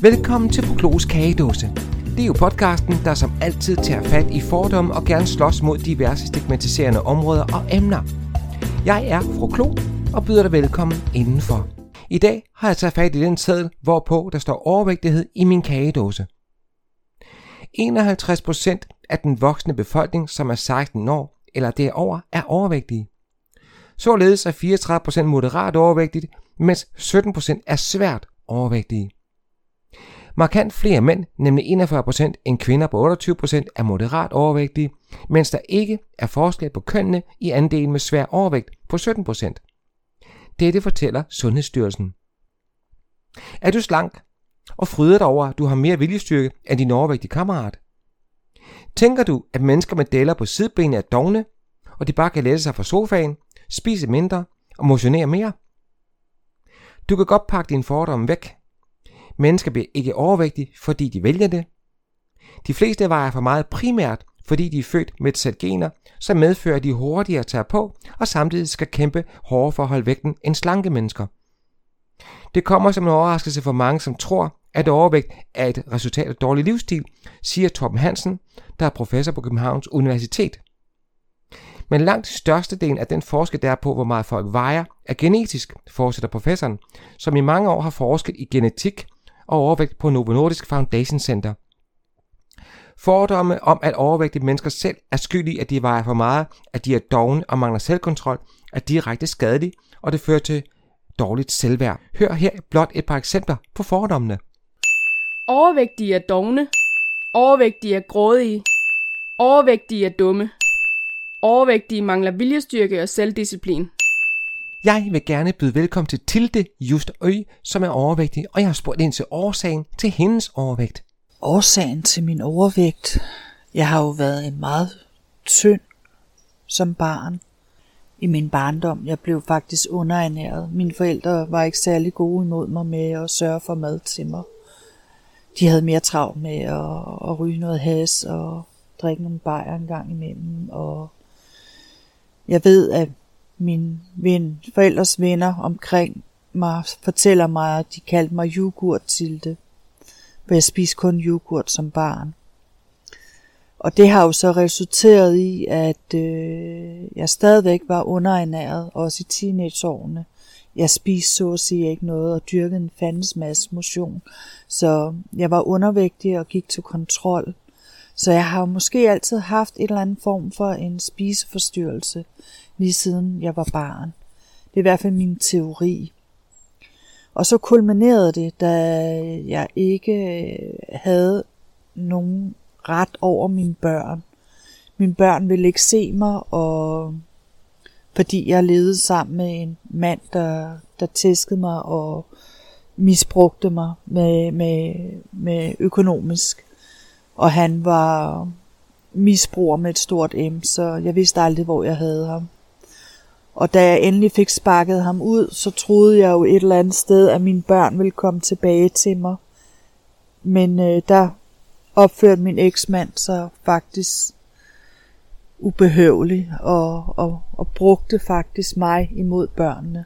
Velkommen til Proklos Kagedåse. Det er jo podcasten, der som altid tager fat i fordomme og gerne slås mod diverse stigmatiserende områder og emner. Jeg er Klo og byder dig velkommen indenfor. I dag har jeg taget fat i den seddel, hvorpå der står overvægtighed i min kagedåse. 51% af den voksne befolkning, som er 16 år eller derover, er overvægtige. Således er 34% moderat overvægtigt, mens 17% er svært overvægtige. Markant flere mænd, nemlig 41% end kvinder på 28%, er moderat overvægtige, mens der ikke er forskel på kønnene i andelen med svær overvægt på 17%. Dette fortæller Sundhedsstyrelsen. Er du slank og fryder dig over, at du har mere viljestyrke end din overvægtige kammerat? Tænker du, at mennesker med deller på sidebenene er dogne, og de bare kan læse sig fra sofaen, spise mindre og motionere mere? Du kan godt pakke dine fordomme væk. Mennesker bliver ikke overvægtige, fordi de vælger det. De fleste vejer for meget primært, fordi de er født med et sæt gener, som medfører, at de hurtigere tager på, og samtidig skal kæmpe hårdere for at holde vægten end slanke mennesker. Det kommer som en overraskelse for mange, som tror, at overvægt er et resultat af dårlig livsstil, siger Torben Hansen, der er professor på Københavns Universitet. Men langt størstedelen af den forskel, der er på, hvor meget folk vejer, er genetisk, fortsætter professoren, som i mange år har forsket i genetik og overvægt på Novo Nordisk Foundation Center. Fordomme om, at overvægtige mennesker selv er skyldige, at de vejer for meget, at de er dogne og mangler selvkontrol, er direkte skadelige, og det fører til dårligt selvværd. Hør her blot et par eksempler på fordommene. Overvægtige er dogne. Overvægtige er grådige. Overvægtige er dumme. Overvægtige mangler viljestyrke og selvdisciplin. Jeg vil gerne byde velkommen til Tilde Just Ø, som er overvægtig, og jeg har spurgt ind til årsagen til hendes overvægt. Årsagen til min overvægt? Jeg har jo været en meget tynd som barn i min barndom. Jeg blev faktisk underernæret. Mine forældre var ikke særlig gode imod mig med at sørge for mad til mig. De havde mere travlt med at, at ryge noget has og drikke nogle bajer en gang imellem. Og jeg ved, at min ven, forældres venner omkring mig fortæller mig, at de kaldte mig yoghurt til det. For jeg spiste kun yoghurt som barn. Og det har jo så resulteret i, at øh, jeg stadigvæk var underernæret, også i teenageårene. Jeg spiste så at sige ikke noget og dyrkede en fandens masse motion. Så jeg var undervægtig og gik til kontrol. Så jeg har måske altid haft et eller andet form for en spiseforstyrrelse, lige siden jeg var barn. Det er i hvert fald min teori. Og så kulminerede det, da jeg ikke øh, havde nogen ret over mine børn. Mine børn ville ikke se mig, og fordi jeg levede sammen med en mand, der, der tæskede mig og misbrugte mig med, med, med økonomisk. Og han var misbruger med et stort M, så jeg vidste aldrig, hvor jeg havde ham. Og da jeg endelig fik sparket ham ud, så troede jeg jo et eller andet sted, at mine børn ville komme tilbage til mig. Men øh, der opførte min eksmand sig faktisk ubehøvelig og, og, og brugte faktisk mig imod børnene.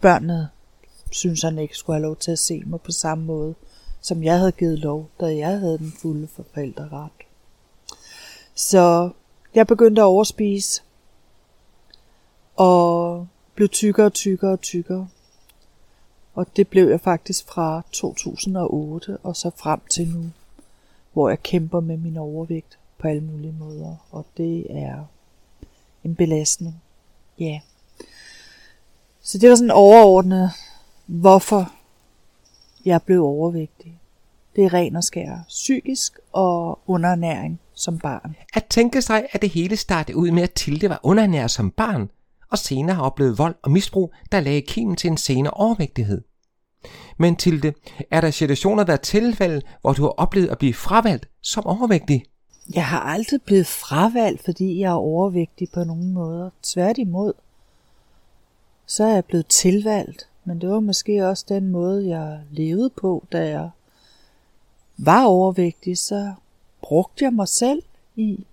Børnene synes han ikke skulle have lov til at se mig på samme måde, som jeg havde givet lov, da jeg havde den fulde forældreret. Så jeg begyndte at overspise, og blev tykkere og tykkere og tykkere. Og det blev jeg faktisk fra 2008 og så frem til nu, hvor jeg kæmper med min overvægt på alle mulige måder. Og det er en belastning. Ja. Yeah. Så det var sådan overordnet, hvorfor jeg blev overvægtig. Det er ren og skær psykisk og underernæring som barn. At tænke sig, at det hele startede ud med, at Tilde var underernæret som barn, og senere har oplevet vold og misbrug, der lagde kimen til en senere overvægtighed. Men til det, er der situationer, der er tilfælde, hvor du har oplevet at blive fravalgt som overvægtig? Jeg har aldrig blevet fravalgt, fordi jeg er overvægtig på nogen måder. Tværtimod. Så er jeg blevet tilvalgt, men det var måske også den måde, jeg levede på, da jeg var overvægtig, så brugte jeg mig selv i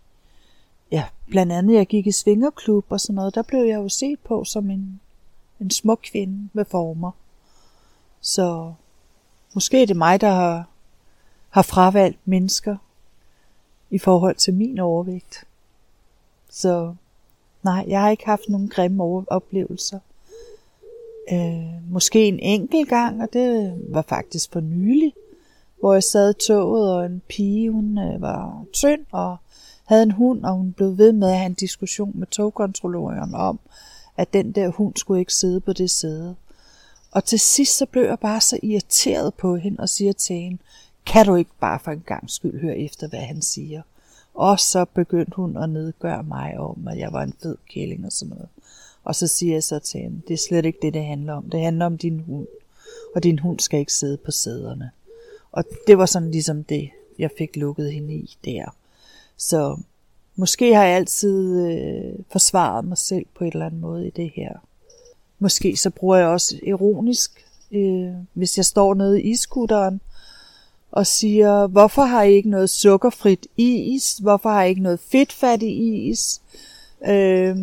ja, blandt andet jeg gik i svingerklub og sådan noget, der blev jeg jo set på som en, en smuk kvinde med former. Så måske er det mig, der har har fravalgt mennesker i forhold til min overvægt. Så nej, jeg har ikke haft nogen grimme oplevelser. Øh, måske en enkelt gang, og det var faktisk for nylig, hvor jeg sad i toget, og en pige, hun øh, var tynd og havde en hund, og hun blev ved med at have en diskussion med togkontrolløren om, at den der hund skulle ikke sidde på det sæde. Og til sidst så blev jeg bare så irriteret på hende og siger til hende, kan du ikke bare for en gang skyld høre efter, hvad han siger? Og så begyndte hun at nedgøre mig om, at jeg var en fed kælling og sådan noget. Og så siger jeg så til hende, det er slet ikke det, det handler om. Det handler om din hund. Og din hund skal ikke sidde på sæderne. Og det var sådan ligesom det, jeg fik lukket hende i der. Så måske har jeg altid øh, forsvaret mig selv på et eller andet måde i det her. Måske så bruger jeg også ironisk, øh, hvis jeg står nede i iskutteren og siger, hvorfor har I ikke noget sukkerfrit is? Hvorfor har I ikke noget fedtfattig is? Øh,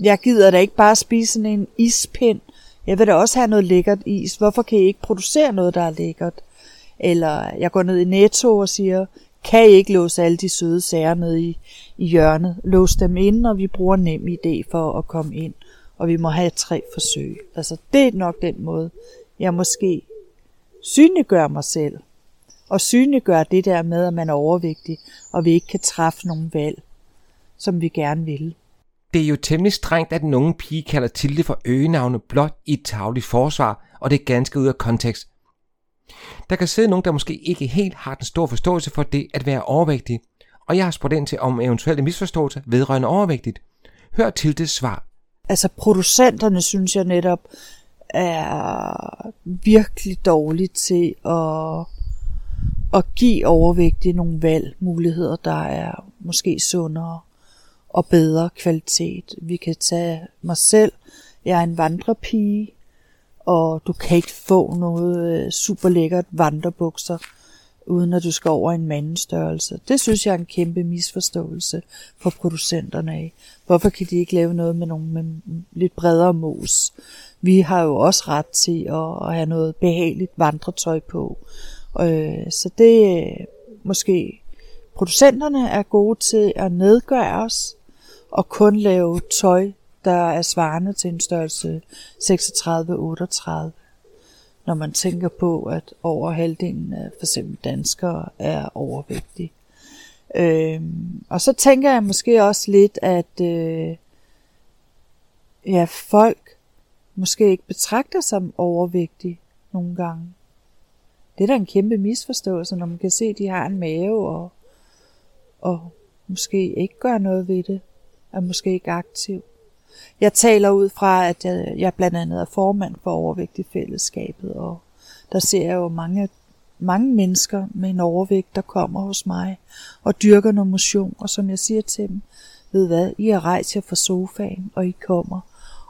jeg gider da ikke bare spise sådan en ispind. Jeg vil da også have noget lækkert is. Hvorfor kan I ikke producere noget, der er lækkert? Eller jeg går ned i Netto og siger, kan ikke låse alle de søde sager ned i, i hjørnet? Lås dem ind, og vi bruger nem idé for at komme ind. Og vi må have tre forsøg. Altså det er nok den måde, jeg måske synliggør mig selv. Og synliggør det der med, at man er overvægtig, og vi ikke kan træffe nogen valg, som vi gerne vil. Det er jo temmelig strengt, at den unge pige kalder Tilde for øgenavne blot i et tagligt forsvar, og det er ganske ud af kontekst. Der kan sidde nogen, der måske ikke helt har den store forståelse for det at være overvægtig, og jeg har spurgt ind til om eventuelle misforståelser vedrørende overvægtigt. Hør til det svar. Altså producenterne synes jeg netop er virkelig dårlige til at, at give overvægtige nogle valgmuligheder, der er måske sundere og bedre kvalitet. Vi kan tage mig selv. Jeg er en vandrepige, og du kan ikke få noget øh, super lækkert vandrebukser, uden at du skal over en mandestørrelse. Det synes jeg er en kæmpe misforståelse for producenterne af. Hvorfor kan de ikke lave noget med nogle med lidt bredere mos? Vi har jo også ret til at have noget behageligt vandretøj på. Øh, så det øh, måske producenterne er gode til at nedgøre os, og kun lave tøj, der er svarende til en størrelse 36-38. Når man tænker på, at over halvdelen af for eksempel danskere er overvægtige. Øhm, og så tænker jeg måske også lidt, at øh, ja, folk måske ikke betragter sig som overvægtige nogle gange. Det er da en kæmpe misforståelse, når man kan se, at de har en mave og, og måske ikke gør noget ved det er måske ikke aktiv. Jeg taler ud fra, at jeg, jeg blandt andet er formand for overvægt i fællesskabet, og der ser jeg jo mange, mange mennesker med en overvægt, der kommer hos mig og dyrker noget motion, og som jeg siger til dem, ved hvad, I har rejst jer fra sofaen, og I kommer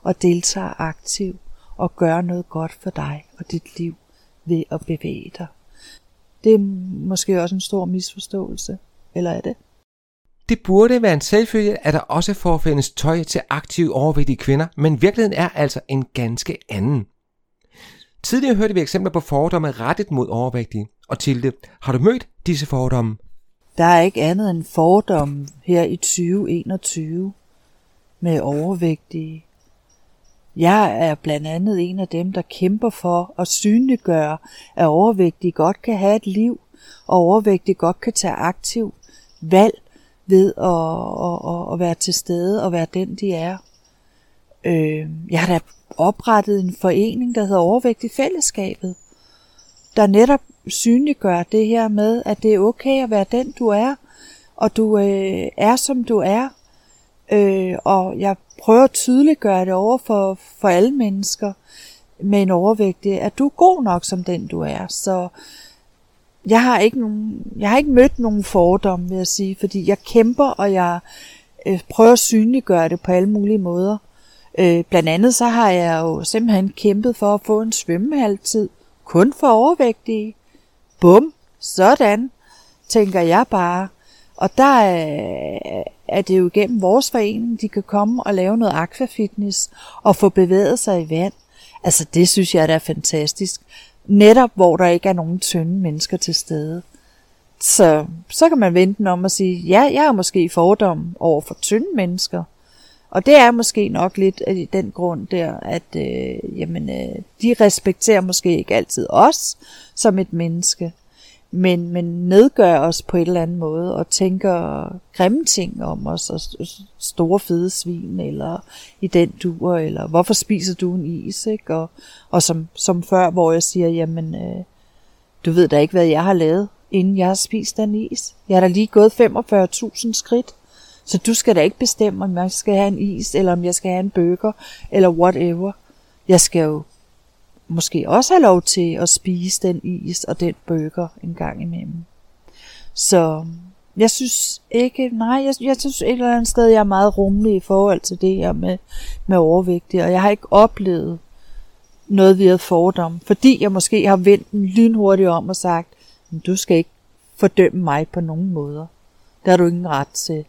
og deltager aktivt og gør noget godt for dig og dit liv ved at bevæge dig. Det er måske også en stor misforståelse, eller er det? Det burde være en selvfølge, at der også forfindes tøj til aktive overvægtige kvinder, men virkeligheden er altså en ganske anden. Tidligere hørte vi eksempler på fordomme rettet mod overvægtige, og Tilde, har du mødt disse fordomme? Der er ikke andet end fordomme her i 2021 med overvægtige. Jeg er blandt andet en af dem, der kæmper for at synliggøre, at overvægtige godt kan have et liv, og overvægtige godt kan tage aktiv valg ved at, at, at være til stede og være den, de er. Øh, jeg har da oprettet en forening, der hedder Overvægt i Fællesskabet, der netop synliggør det her med, at det er okay at være den, du er, og du øh, er, som du er. Øh, og jeg prøver at tydeliggøre det over for, for alle mennesker med en overvægt, at du er god nok som den, du er. Så jeg har ikke nogen, jeg har ikke mødt nogen fordomme, vil jeg sige, fordi jeg kæmper, og jeg øh, prøver at synliggøre det på alle mulige måder. Øh, blandt andet så har jeg jo simpelthen kæmpet for at få en svømmehalvtid, kun for overvægtige. Bum, sådan, tænker jeg bare. Og der øh, er det jo igennem vores forening, de kan komme og lave noget aquafitness og få bevæget sig i vand. Altså det synes jeg, der er fantastisk netop hvor der ikke er nogen tynde mennesker til stede. Så, så kan man vente om at sige, ja, jeg er måske fordom over for tynde mennesker. Og det er måske nok lidt af den grund der, at øh, jamen, øh, de respekterer måske ikke altid os som et menneske, men, men nedgør os på et eller andet måde og tænker grimme ting om os, og store fede svin, eller i den duer, eller hvorfor spiser du en is, ikke? Og, og som, som før, hvor jeg siger, jamen, øh, du ved da ikke, hvad jeg har lavet, inden jeg har spist den is. Jeg har da lige gået 45.000 skridt. Så du skal da ikke bestemme, om jeg skal have en is, eller om jeg skal have en burger, eller whatever. Jeg skal jo måske også have lov til at spise den is og den burger en gang imellem. Så jeg synes ikke, nej, jeg, jeg synes et eller andet sted, jeg er meget rummelig i forhold til det her med, med overvægtige, og jeg har ikke oplevet noget ved fordom, fordi jeg måske har vendt den lynhurtigt om og sagt, du skal ikke fordømme mig på nogen måder. Der har du ingen ret til.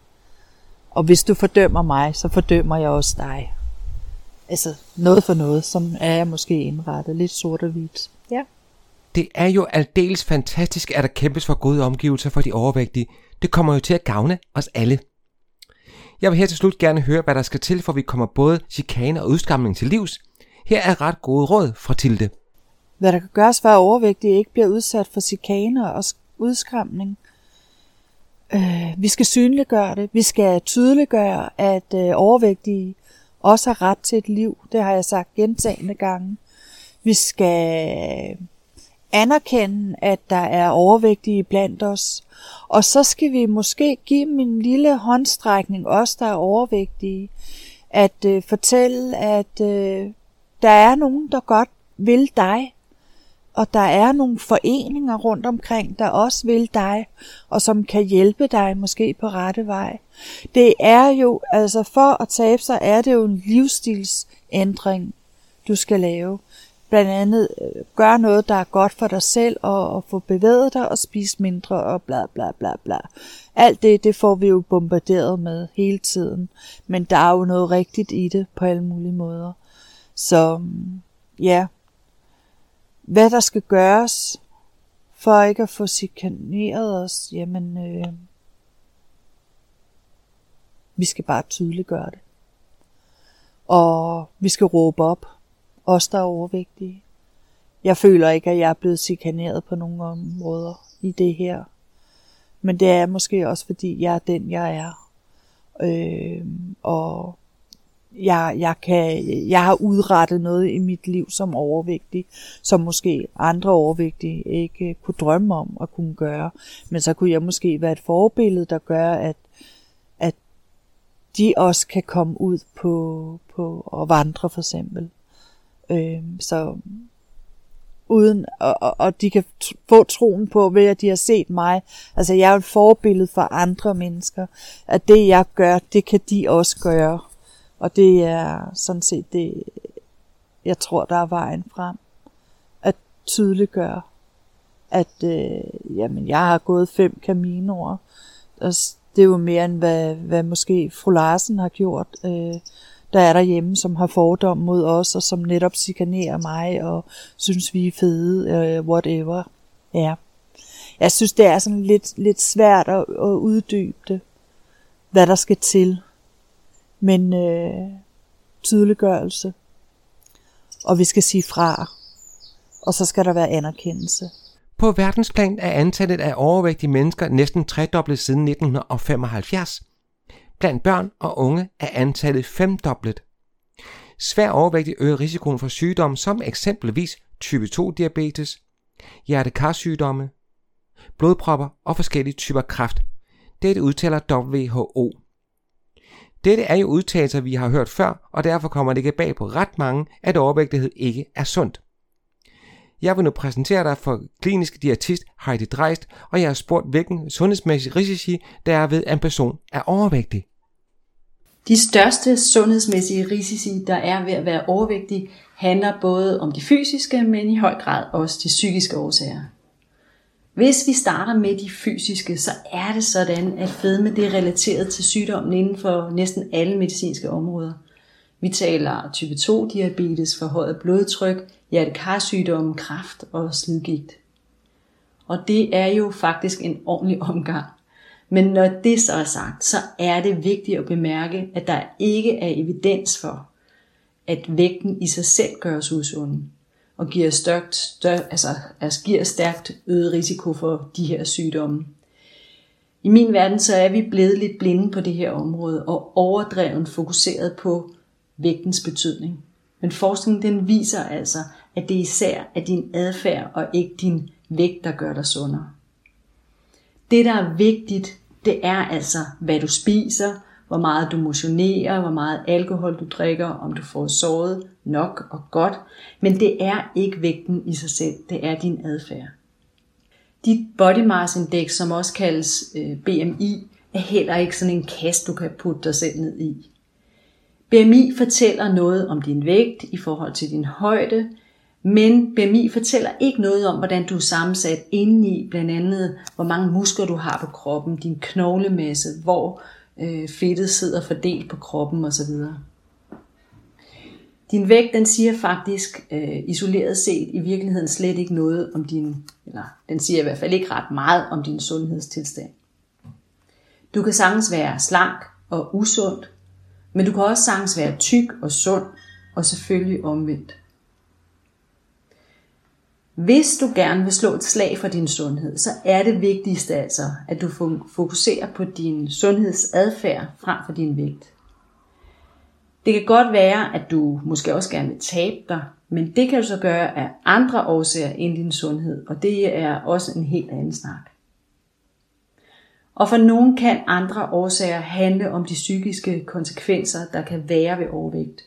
Og hvis du fordømmer mig, så fordømmer jeg også dig. Altså noget for noget, som er jeg måske indrettet. Lidt sort og hvidt. Ja. Det er jo aldeles fantastisk, at der kæmpes for gode omgivelser for de overvægtige. Det kommer jo til at gavne os alle. Jeg vil her til slut gerne høre, hvad der skal til, for vi kommer både chikane og udskamning til livs. Her er ret gode råd fra Tilde. Hvad der kan gøres for at overvægtige ikke bliver udsat for chikaner og udskramning – Øh, vi skal synliggøre det. Vi skal tydeliggøre, at øh, overvægtige også har ret til et liv. Det har jeg sagt gentagende gange. Vi skal anerkende, at der er overvægtige blandt os. Og så skal vi måske give dem en lille håndstrækning, os der er overvægtige, at øh, fortælle, at øh, der er nogen, der godt vil dig, og der er nogle foreninger rundt omkring, der også vil dig, og som kan hjælpe dig måske på rette vej. Det er jo, altså for at tabe sig, er det jo en livsstilsændring, du skal lave. Blandt andet øh, gør noget, der er godt for dig selv, og, og få bevæget dig og spise mindre, og bla bla bla bla. Alt det, det får vi jo bombarderet med hele tiden. Men der er jo noget rigtigt i det på alle mulige måder. Så mm, ja, hvad der skal gøres for ikke at få sikaneret os, jamen øh, vi skal bare tydeligt gøre det. Og vi skal råbe op, os der er overvægtige. Jeg føler ikke, at jeg er blevet sikaneret på nogle områder i det her. Men det er måske også, fordi jeg er den, jeg er. Øh, og jeg, jeg, kan, jeg har udrettet noget i mit liv som overvægtig, som måske andre overvægtige ikke øh, kunne drømme om at kunne gøre. Men så kunne jeg måske være et forbillede, der gør, at, at de også kan komme ud på, på at vandre for eksempel. Øh, så uden, og, og, og de kan få troen på, ved at de har set mig. Altså jeg er et forbillede for andre mennesker, at det jeg gør, det kan de også gøre. Og det er sådan set det, jeg tror, der er vejen frem. At tydeliggøre, at øh, jamen, jeg har gået fem kaminoer. Det er jo mere end hvad, hvad måske fru Larsen har gjort. Øh, der er derhjemme, som har fordom mod os, og som netop sikanerer mig, og synes, vi er fede, øh, whatever. Ja. Jeg synes, det er sådan lidt, lidt svært at, at uddybe det, hvad der skal til men øh, tydeliggørelse. Og vi skal sige fra. Og så skal der være anerkendelse. På verdensplan er antallet af overvægtige mennesker næsten tredoblet siden 1975. Blandt børn og unge er antallet femdoblet. Svær overvægtig øger risikoen for sygdomme som eksempelvis type 2 diabetes, hjertekarsygdomme, blodpropper og forskellige typer kræft. Dette udtaler WHO. Dette er jo udtalelser, vi har hørt før, og derfor kommer det ikke bag på ret mange, at overvægtighed ikke er sundt. Jeg vil nu præsentere dig for klinisk diætist Heidi Dreist, og jeg har spurgt, hvilken sundhedsmæssig risici der er ved, at en person er overvægtig. De største sundhedsmæssige risici, der er ved at være overvægtig, handler både om de fysiske, men i høj grad også de psykiske årsager. Hvis vi starter med de fysiske, så er det sådan, at fedme det er relateret til sygdommen inden for næsten alle medicinske områder. Vi taler type 2 diabetes, forhøjet blodtryk, hjertekarsygdomme, kræft og slidgigt. Og det er jo faktisk en ordentlig omgang. Men når det så er sagt, så er det vigtigt at bemærke, at der ikke er evidens for, at vægten i sig selv gør os usunde og giver, størkt, stør, altså, altså giver stærkt øget risiko for de her sygdomme. I min verden så er vi blevet lidt blinde på det her område og overdreven fokuseret på vægtens betydning. Men forskningen den viser altså, at det især er din adfærd og ikke din vægt, der gør dig sundere. Det, der er vigtigt, det er altså, hvad du spiser, hvor meget du motionerer, hvor meget alkohol du drikker, om du får sovet nok og godt. Men det er ikke vægten i sig selv, det er din adfærd. Dit body mass index, som også kaldes øh, BMI, er heller ikke sådan en kast, du kan putte dig selv ned i. BMI fortæller noget om din vægt i forhold til din højde, men BMI fortæller ikke noget om, hvordan du er sammensat indeni, blandt andet hvor mange muskler du har på kroppen, din knoglemasse, hvor øh, fedtet sidder fordelt på kroppen osv. Din vægt, den siger faktisk øh, isoleret set i virkeligheden slet ikke noget om din, eller den siger i hvert fald ikke ret meget om din sundhedstilstand. Du kan sagtens være slank og usund, men du kan også sagtens være tyk og sund, og selvfølgelig omvendt. Hvis du gerne vil slå et slag for din sundhed, så er det vigtigste altså, at du fokuserer på din sundhedsadfærd frem for din vægt. Det kan godt være, at du måske også gerne vil tabe dig, men det kan du så gøre af andre årsager end din sundhed, og det er også en helt anden snak. Og for nogen kan andre årsager handle om de psykiske konsekvenser, der kan være ved overvægt.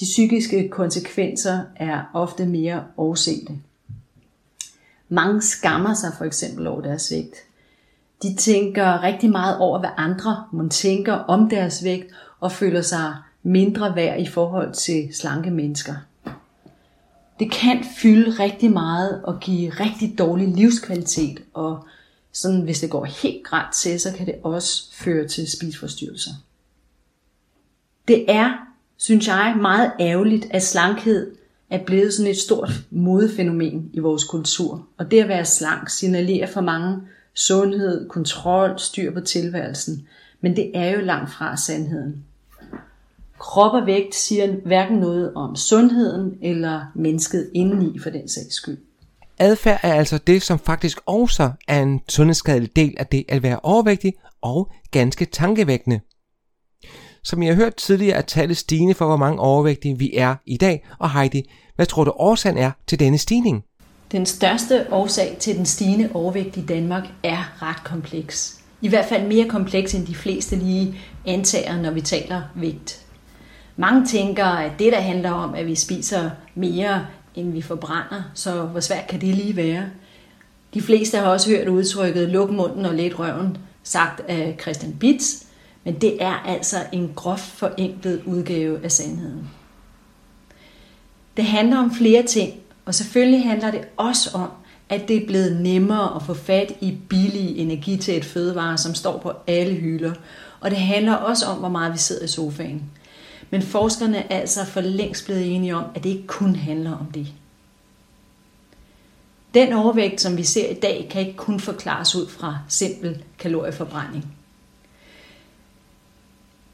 De psykiske konsekvenser er ofte mere oversete. Mange skammer sig for eksempel over deres vægt. De tænker rigtig meget over, hvad andre må tænker om deres vægt, og føler sig mindre værd i forhold til slanke mennesker. Det kan fylde rigtig meget og give rigtig dårlig livskvalitet, og sådan, hvis det går helt grædt til, så kan det også føre til spisforstyrrelser. Det er, synes jeg, meget ærgerligt, at slankhed er blevet sådan et stort modefænomen i vores kultur. Og det at være slank signalerer for mange sundhed, kontrol, styr på tilværelsen. Men det er jo langt fra sandheden. Krop og vægt siger hverken noget om sundheden eller mennesket indeni for den sags skyld. Adfærd er altså det, som faktisk også er en sundhedsskadelig del af det at være overvægtig og ganske tankevækkende. Som jeg har hørt tidligere er tallet stigende for, hvor mange overvægtige vi er i dag. Og Heidi, hvad tror du årsagen er til denne stigning? Den største årsag til den stigende overvægt i Danmark er ret kompleks. I hvert fald mere kompleks end de fleste lige antager, når vi taler vægt. Mange tænker, at det der handler om, at vi spiser mere, end vi forbrænder, så hvor svært kan det lige være? De fleste har også hørt udtrykket luk munden og let røven, sagt af Christian Bitz, men det er altså en groft forenklet udgave af sandheden. Det handler om flere ting, og selvfølgelig handler det også om, at det er blevet nemmere at få fat i billig energi til et fødevare, som står på alle hylder. Og det handler også om, hvor meget vi sidder i sofaen. Men forskerne er altså for længst blevet enige om, at det ikke kun handler om det. Den overvægt, som vi ser i dag, kan ikke kun forklares ud fra simpel kalorieforbrænding.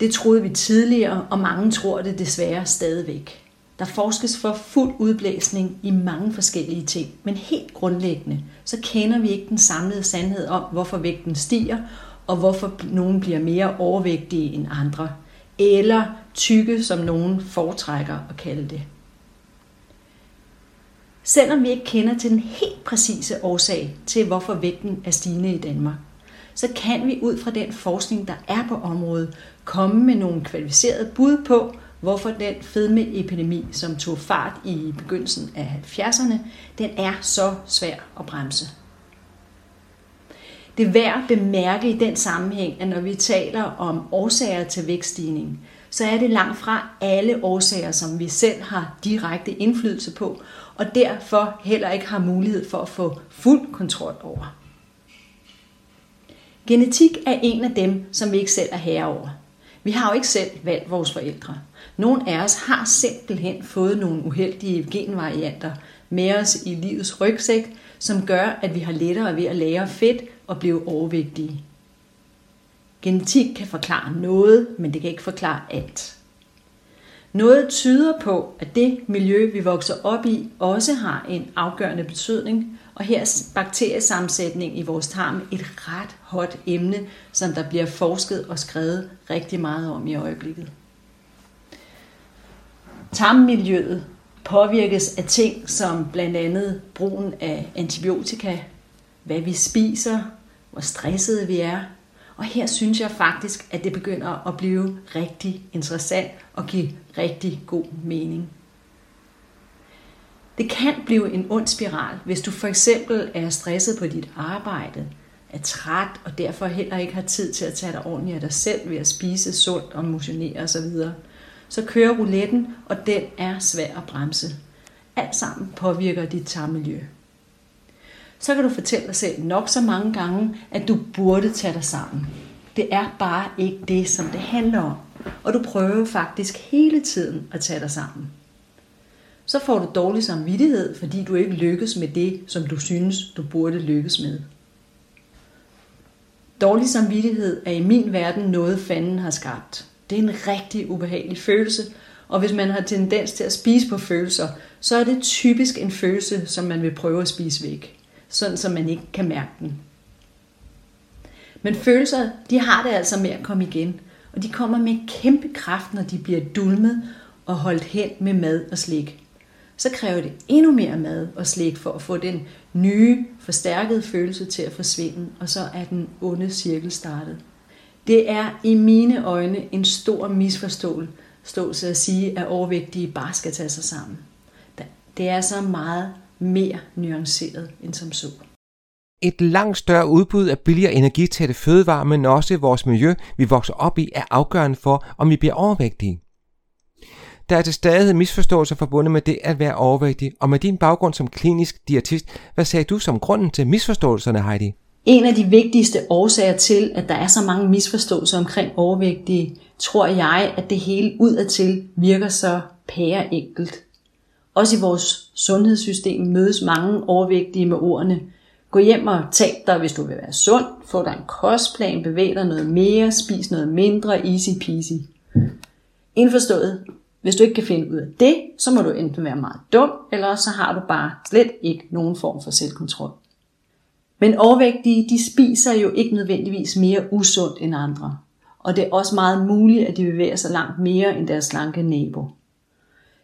Det troede vi tidligere, og mange tror det desværre stadigvæk. Der forskes for fuld udblæsning i mange forskellige ting, men helt grundlæggende, så kender vi ikke den samlede sandhed om, hvorfor vægten stiger, og hvorfor nogen bliver mere overvægtige end andre, eller tykke, som nogen foretrækker at kalde det. Selvom vi ikke kender til den helt præcise årsag til, hvorfor vægten er stigende i Danmark, så kan vi ud fra den forskning, der er på området, komme med nogle kvalificerede bud på, hvorfor den fedmeepidemi, som tog fart i begyndelsen af 70'erne, den er så svær at bremse. Det er værd at bemærke i den sammenhæng, at når vi taler om årsager til vækststigning, så er det langt fra alle årsager, som vi selv har direkte indflydelse på, og derfor heller ikke har mulighed for at få fuld kontrol over. Genetik er en af dem, som vi ikke selv er herre over. Vi har jo ikke selv valgt vores forældre. Nogle af os har simpelthen fået nogle uheldige genvarianter med os i livets rygsæk, som gør, at vi har lettere ved at lære fedt og blive overvægtige. Genetik kan forklare noget, men det kan ikke forklare alt. Noget tyder på, at det miljø, vi vokser op i, også har en afgørende betydning, og her er bakteriesammensætning i vores tarm et ret hot emne, som der bliver forsket og skrevet rigtig meget om i øjeblikket. Tarmmiljøet påvirkes af ting som blandt andet brugen af antibiotika, hvad vi spiser, hvor stressede vi er. Og her synes jeg faktisk, at det begynder at blive rigtig interessant og give rigtig god mening. Det kan blive en ond spiral, hvis du for eksempel er stresset på dit arbejde, er træt og derfor heller ikke har tid til at tage dig ordentligt af dig selv ved at spise sundt og motionere osv. Så kører rouletten, og den er svær at bremse. Alt sammen påvirker dit tarmmiljø. Så kan du fortælle dig selv nok så mange gange, at du burde tage dig sammen. Det er bare ikke det, som det handler om. Og du prøver faktisk hele tiden at tage dig sammen så får du dårlig samvittighed, fordi du ikke lykkes med det, som du synes, du burde lykkes med. Dårlig samvittighed er i min verden noget, fanden har skabt. Det er en rigtig ubehagelig følelse, og hvis man har tendens til at spise på følelser, så er det typisk en følelse, som man vil prøve at spise væk, sådan så man ikke kan mærke den. Men følelser, de har det altså med at komme igen, og de kommer med kæmpe kraft, når de bliver dulmet og holdt hen med mad og slik så kræver det endnu mere mad og slik for at få den nye, forstærkede følelse til at forsvinde, og så er den onde cirkel startet. Det er i mine øjne en stor misforståelse at sige, at overvægtige bare skal tage sig sammen. Det er så meget mere nuanceret end som så. Et langt større udbud af billigere energitætte fødevarer, men også vores miljø, vi vokser op i, er afgørende for, om vi bliver overvægtige. Der er til stadighed misforståelser forbundet med det at være overvægtig, og med din baggrund som klinisk diætist, hvad sagde du som grunden til misforståelserne, Heidi? En af de vigtigste årsager til, at der er så mange misforståelser omkring overvægtige, tror jeg, at det hele udadtil virker så pære enkelt. Også i vores sundhedssystem mødes mange overvægtige med ordene. Gå hjem og tab dig, hvis du vil være sund. Få dig en kostplan, bevæg dig noget mere, spis noget mindre, easy peasy. Indforstået, hvis du ikke kan finde ud af det, så må du enten være meget dum, eller så har du bare slet ikke nogen form for selvkontrol. Men overvægtige, de spiser jo ikke nødvendigvis mere usundt end andre. Og det er også meget muligt, at de bevæger sig langt mere end deres slanke nabo.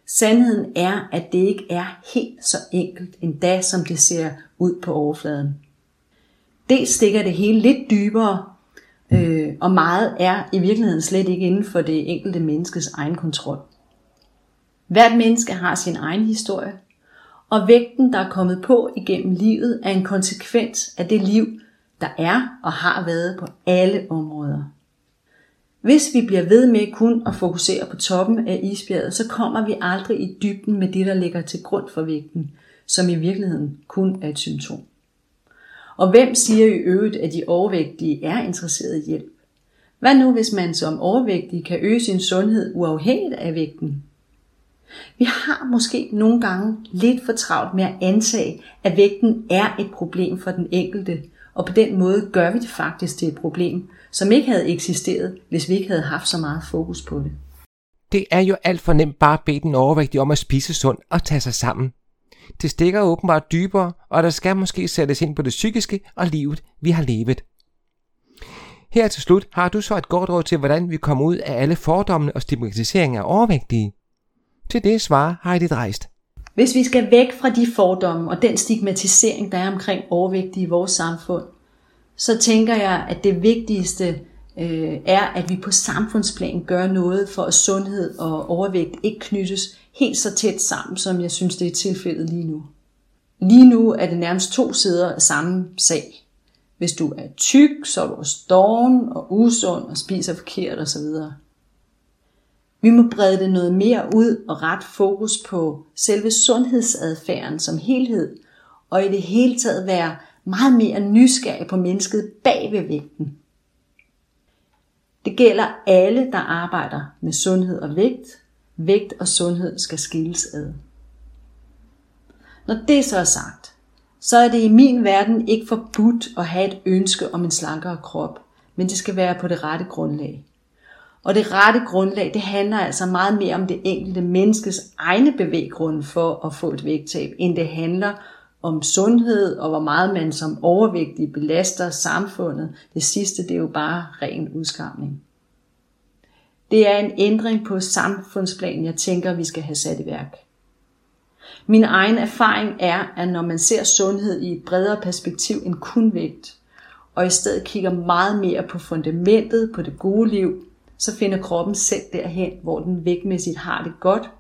Sandheden er, at det ikke er helt så enkelt endda, som det ser ud på overfladen. Det stikker det hele lidt dybere, øh, og meget er i virkeligheden slet ikke inden for det enkelte menneskes egen kontrol. Hvert menneske har sin egen historie, og vægten, der er kommet på igennem livet, er en konsekvens af det liv, der er og har været på alle områder. Hvis vi bliver ved med kun at fokusere på toppen af isbjerget, så kommer vi aldrig i dybden med det, der ligger til grund for vægten, som i virkeligheden kun er et symptom. Og hvem siger i øvrigt, at de overvægtige er interesseret i hjælp? Hvad nu, hvis man som overvægtig kan øge sin sundhed uafhængigt af vægten? Vi har måske nogle gange lidt for travlt med at antage, at vægten er et problem for den enkelte, og på den måde gør vi det faktisk til et problem, som ikke havde eksisteret, hvis vi ikke havde haft så meget fokus på det. Det er jo alt for nemt bare at bede den overvægtige om at spise sundt og tage sig sammen. Det stikker åbenbart dybere, og der skal måske sættes ind på det psykiske og livet, vi har levet. Her til slut har du så et godt råd til, hvordan vi kommer ud af alle fordommene og stigmatiseringer af overvægtige. Til det svarer Heidi Dreist. Hvis vi skal væk fra de fordomme og den stigmatisering, der er omkring overvægtige i vores samfund, så tænker jeg, at det vigtigste øh, er, at vi på samfundsplan gør noget for, at sundhed og overvægt ikke knyttes helt så tæt sammen, som jeg synes, det er tilfældet lige nu. Lige nu er det nærmest to sider af samme sag. Hvis du er tyk, så er du også doven og usund og spiser forkert osv. Vi må brede det noget mere ud og ret fokus på selve sundhedsadfærden som helhed, og i det hele taget være meget mere nysgerrig på mennesket bag ved vægten. Det gælder alle, der arbejder med sundhed og vægt. Vægt og sundhed skal skilles ad. Når det så er sagt, så er det i min verden ikke forbudt at have et ønske om en slankere krop, men det skal være på det rette grundlag. Og det rette grundlag, det handler altså meget mere om det enkelte menneskes egne bevæggrunde for at få et vægttab, end det handler om sundhed og hvor meget man som overvægtig belaster samfundet. Det sidste, det er jo bare ren udskamning. Det er en ændring på samfundsplan, jeg tænker, vi skal have sat i værk. Min egen erfaring er, at når man ser sundhed i et bredere perspektiv end kun vægt, og i stedet kigger meget mere på fundamentet, på det gode liv, så finder kroppen selv derhen, hvor den vægtmæssigt har det godt.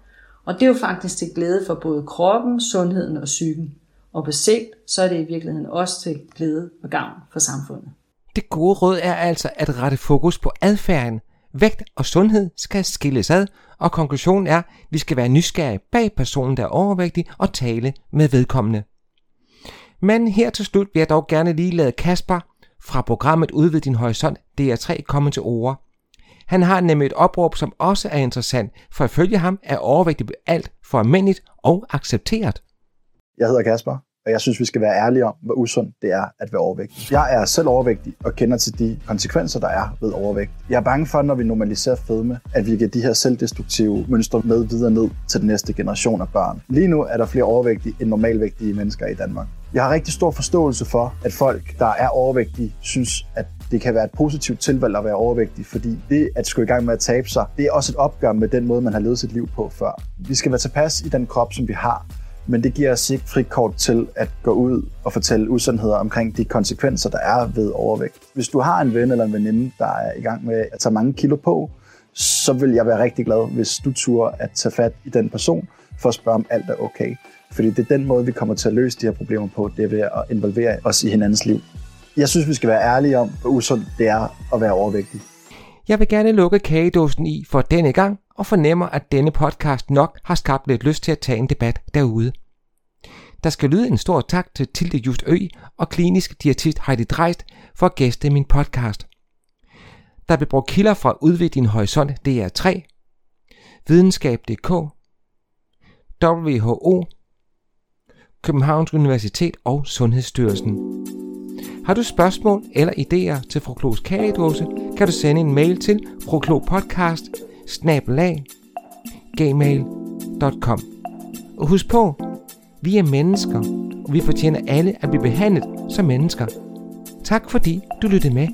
Og det er jo faktisk til glæde for både kroppen, sundheden og psyken. Og på sigt, så er det i virkeligheden også til glæde og gavn for samfundet. Det gode råd er altså at rette fokus på adfærden. Vægt og sundhed skal skilles ad, og konklusionen er, at vi skal være nysgerrige bag personen, der er overvægtig, og tale med vedkommende. Men her til slut vil jeg dog gerne lige lade Kasper fra programmet Udvid din horisont DR3 komme til ord. Han har nemlig et opråb, som også er interessant, for ifølge ham er overvægtigt alt for almindeligt og accepteret. Jeg hedder Kasper, og jeg synes, vi skal være ærlige om, hvor usundt det er at være overvægtig. Jeg er selv overvægtig og kender til de konsekvenser, der er ved overvægt. Jeg er bange for, når vi normaliserer fedme, at vi giver de her selvdestruktive mønstre med videre ned til den næste generation af børn. Lige nu er der flere overvægtige end normalvægtige mennesker i Danmark. Jeg har rigtig stor forståelse for, at folk, der er overvægtige, synes, at det kan være et positivt tilvalg at være overvægtig, fordi det at skulle i gang med at tabe sig, det er også et opgør med den måde, man har levet sit liv på før. Vi skal være tilpas i den krop, som vi har, men det giver os ikke frikort til at gå ud og fortælle usandheder omkring de konsekvenser, der er ved overvægt. Hvis du har en ven eller en veninde, der er i gang med at tage mange kilo på, så vil jeg være rigtig glad, hvis du turde at tage fat i den person for at spørge, om alt er okay. Fordi det er den måde, vi kommer til at løse de her problemer på, det er ved at involvere os i hinandens liv. Jeg synes, vi skal være ærlige om, hvor usundt det er at være overvægtig. Jeg vil gerne lukke kagedåsen i for denne gang, og fornemmer, at denne podcast nok har skabt lidt lyst til at tage en debat derude. Der skal lyde en stor tak til Tilde Just Ø og klinisk diætist Heidi Dreist for at gæste min podcast. Der blev brugt kilder fra Udvid din horisont DR3, videnskab.dk, WHO, Københavns Universitet og Sundhedsstyrelsen. Har du spørgsmål eller idéer til Froklos kagedåse, kan du sende en mail til snabelag.gmail.com gmail.com. Og husk på, vi er mennesker, og vi fortjener alle at blive behandlet som mennesker. Tak fordi du lyttede med.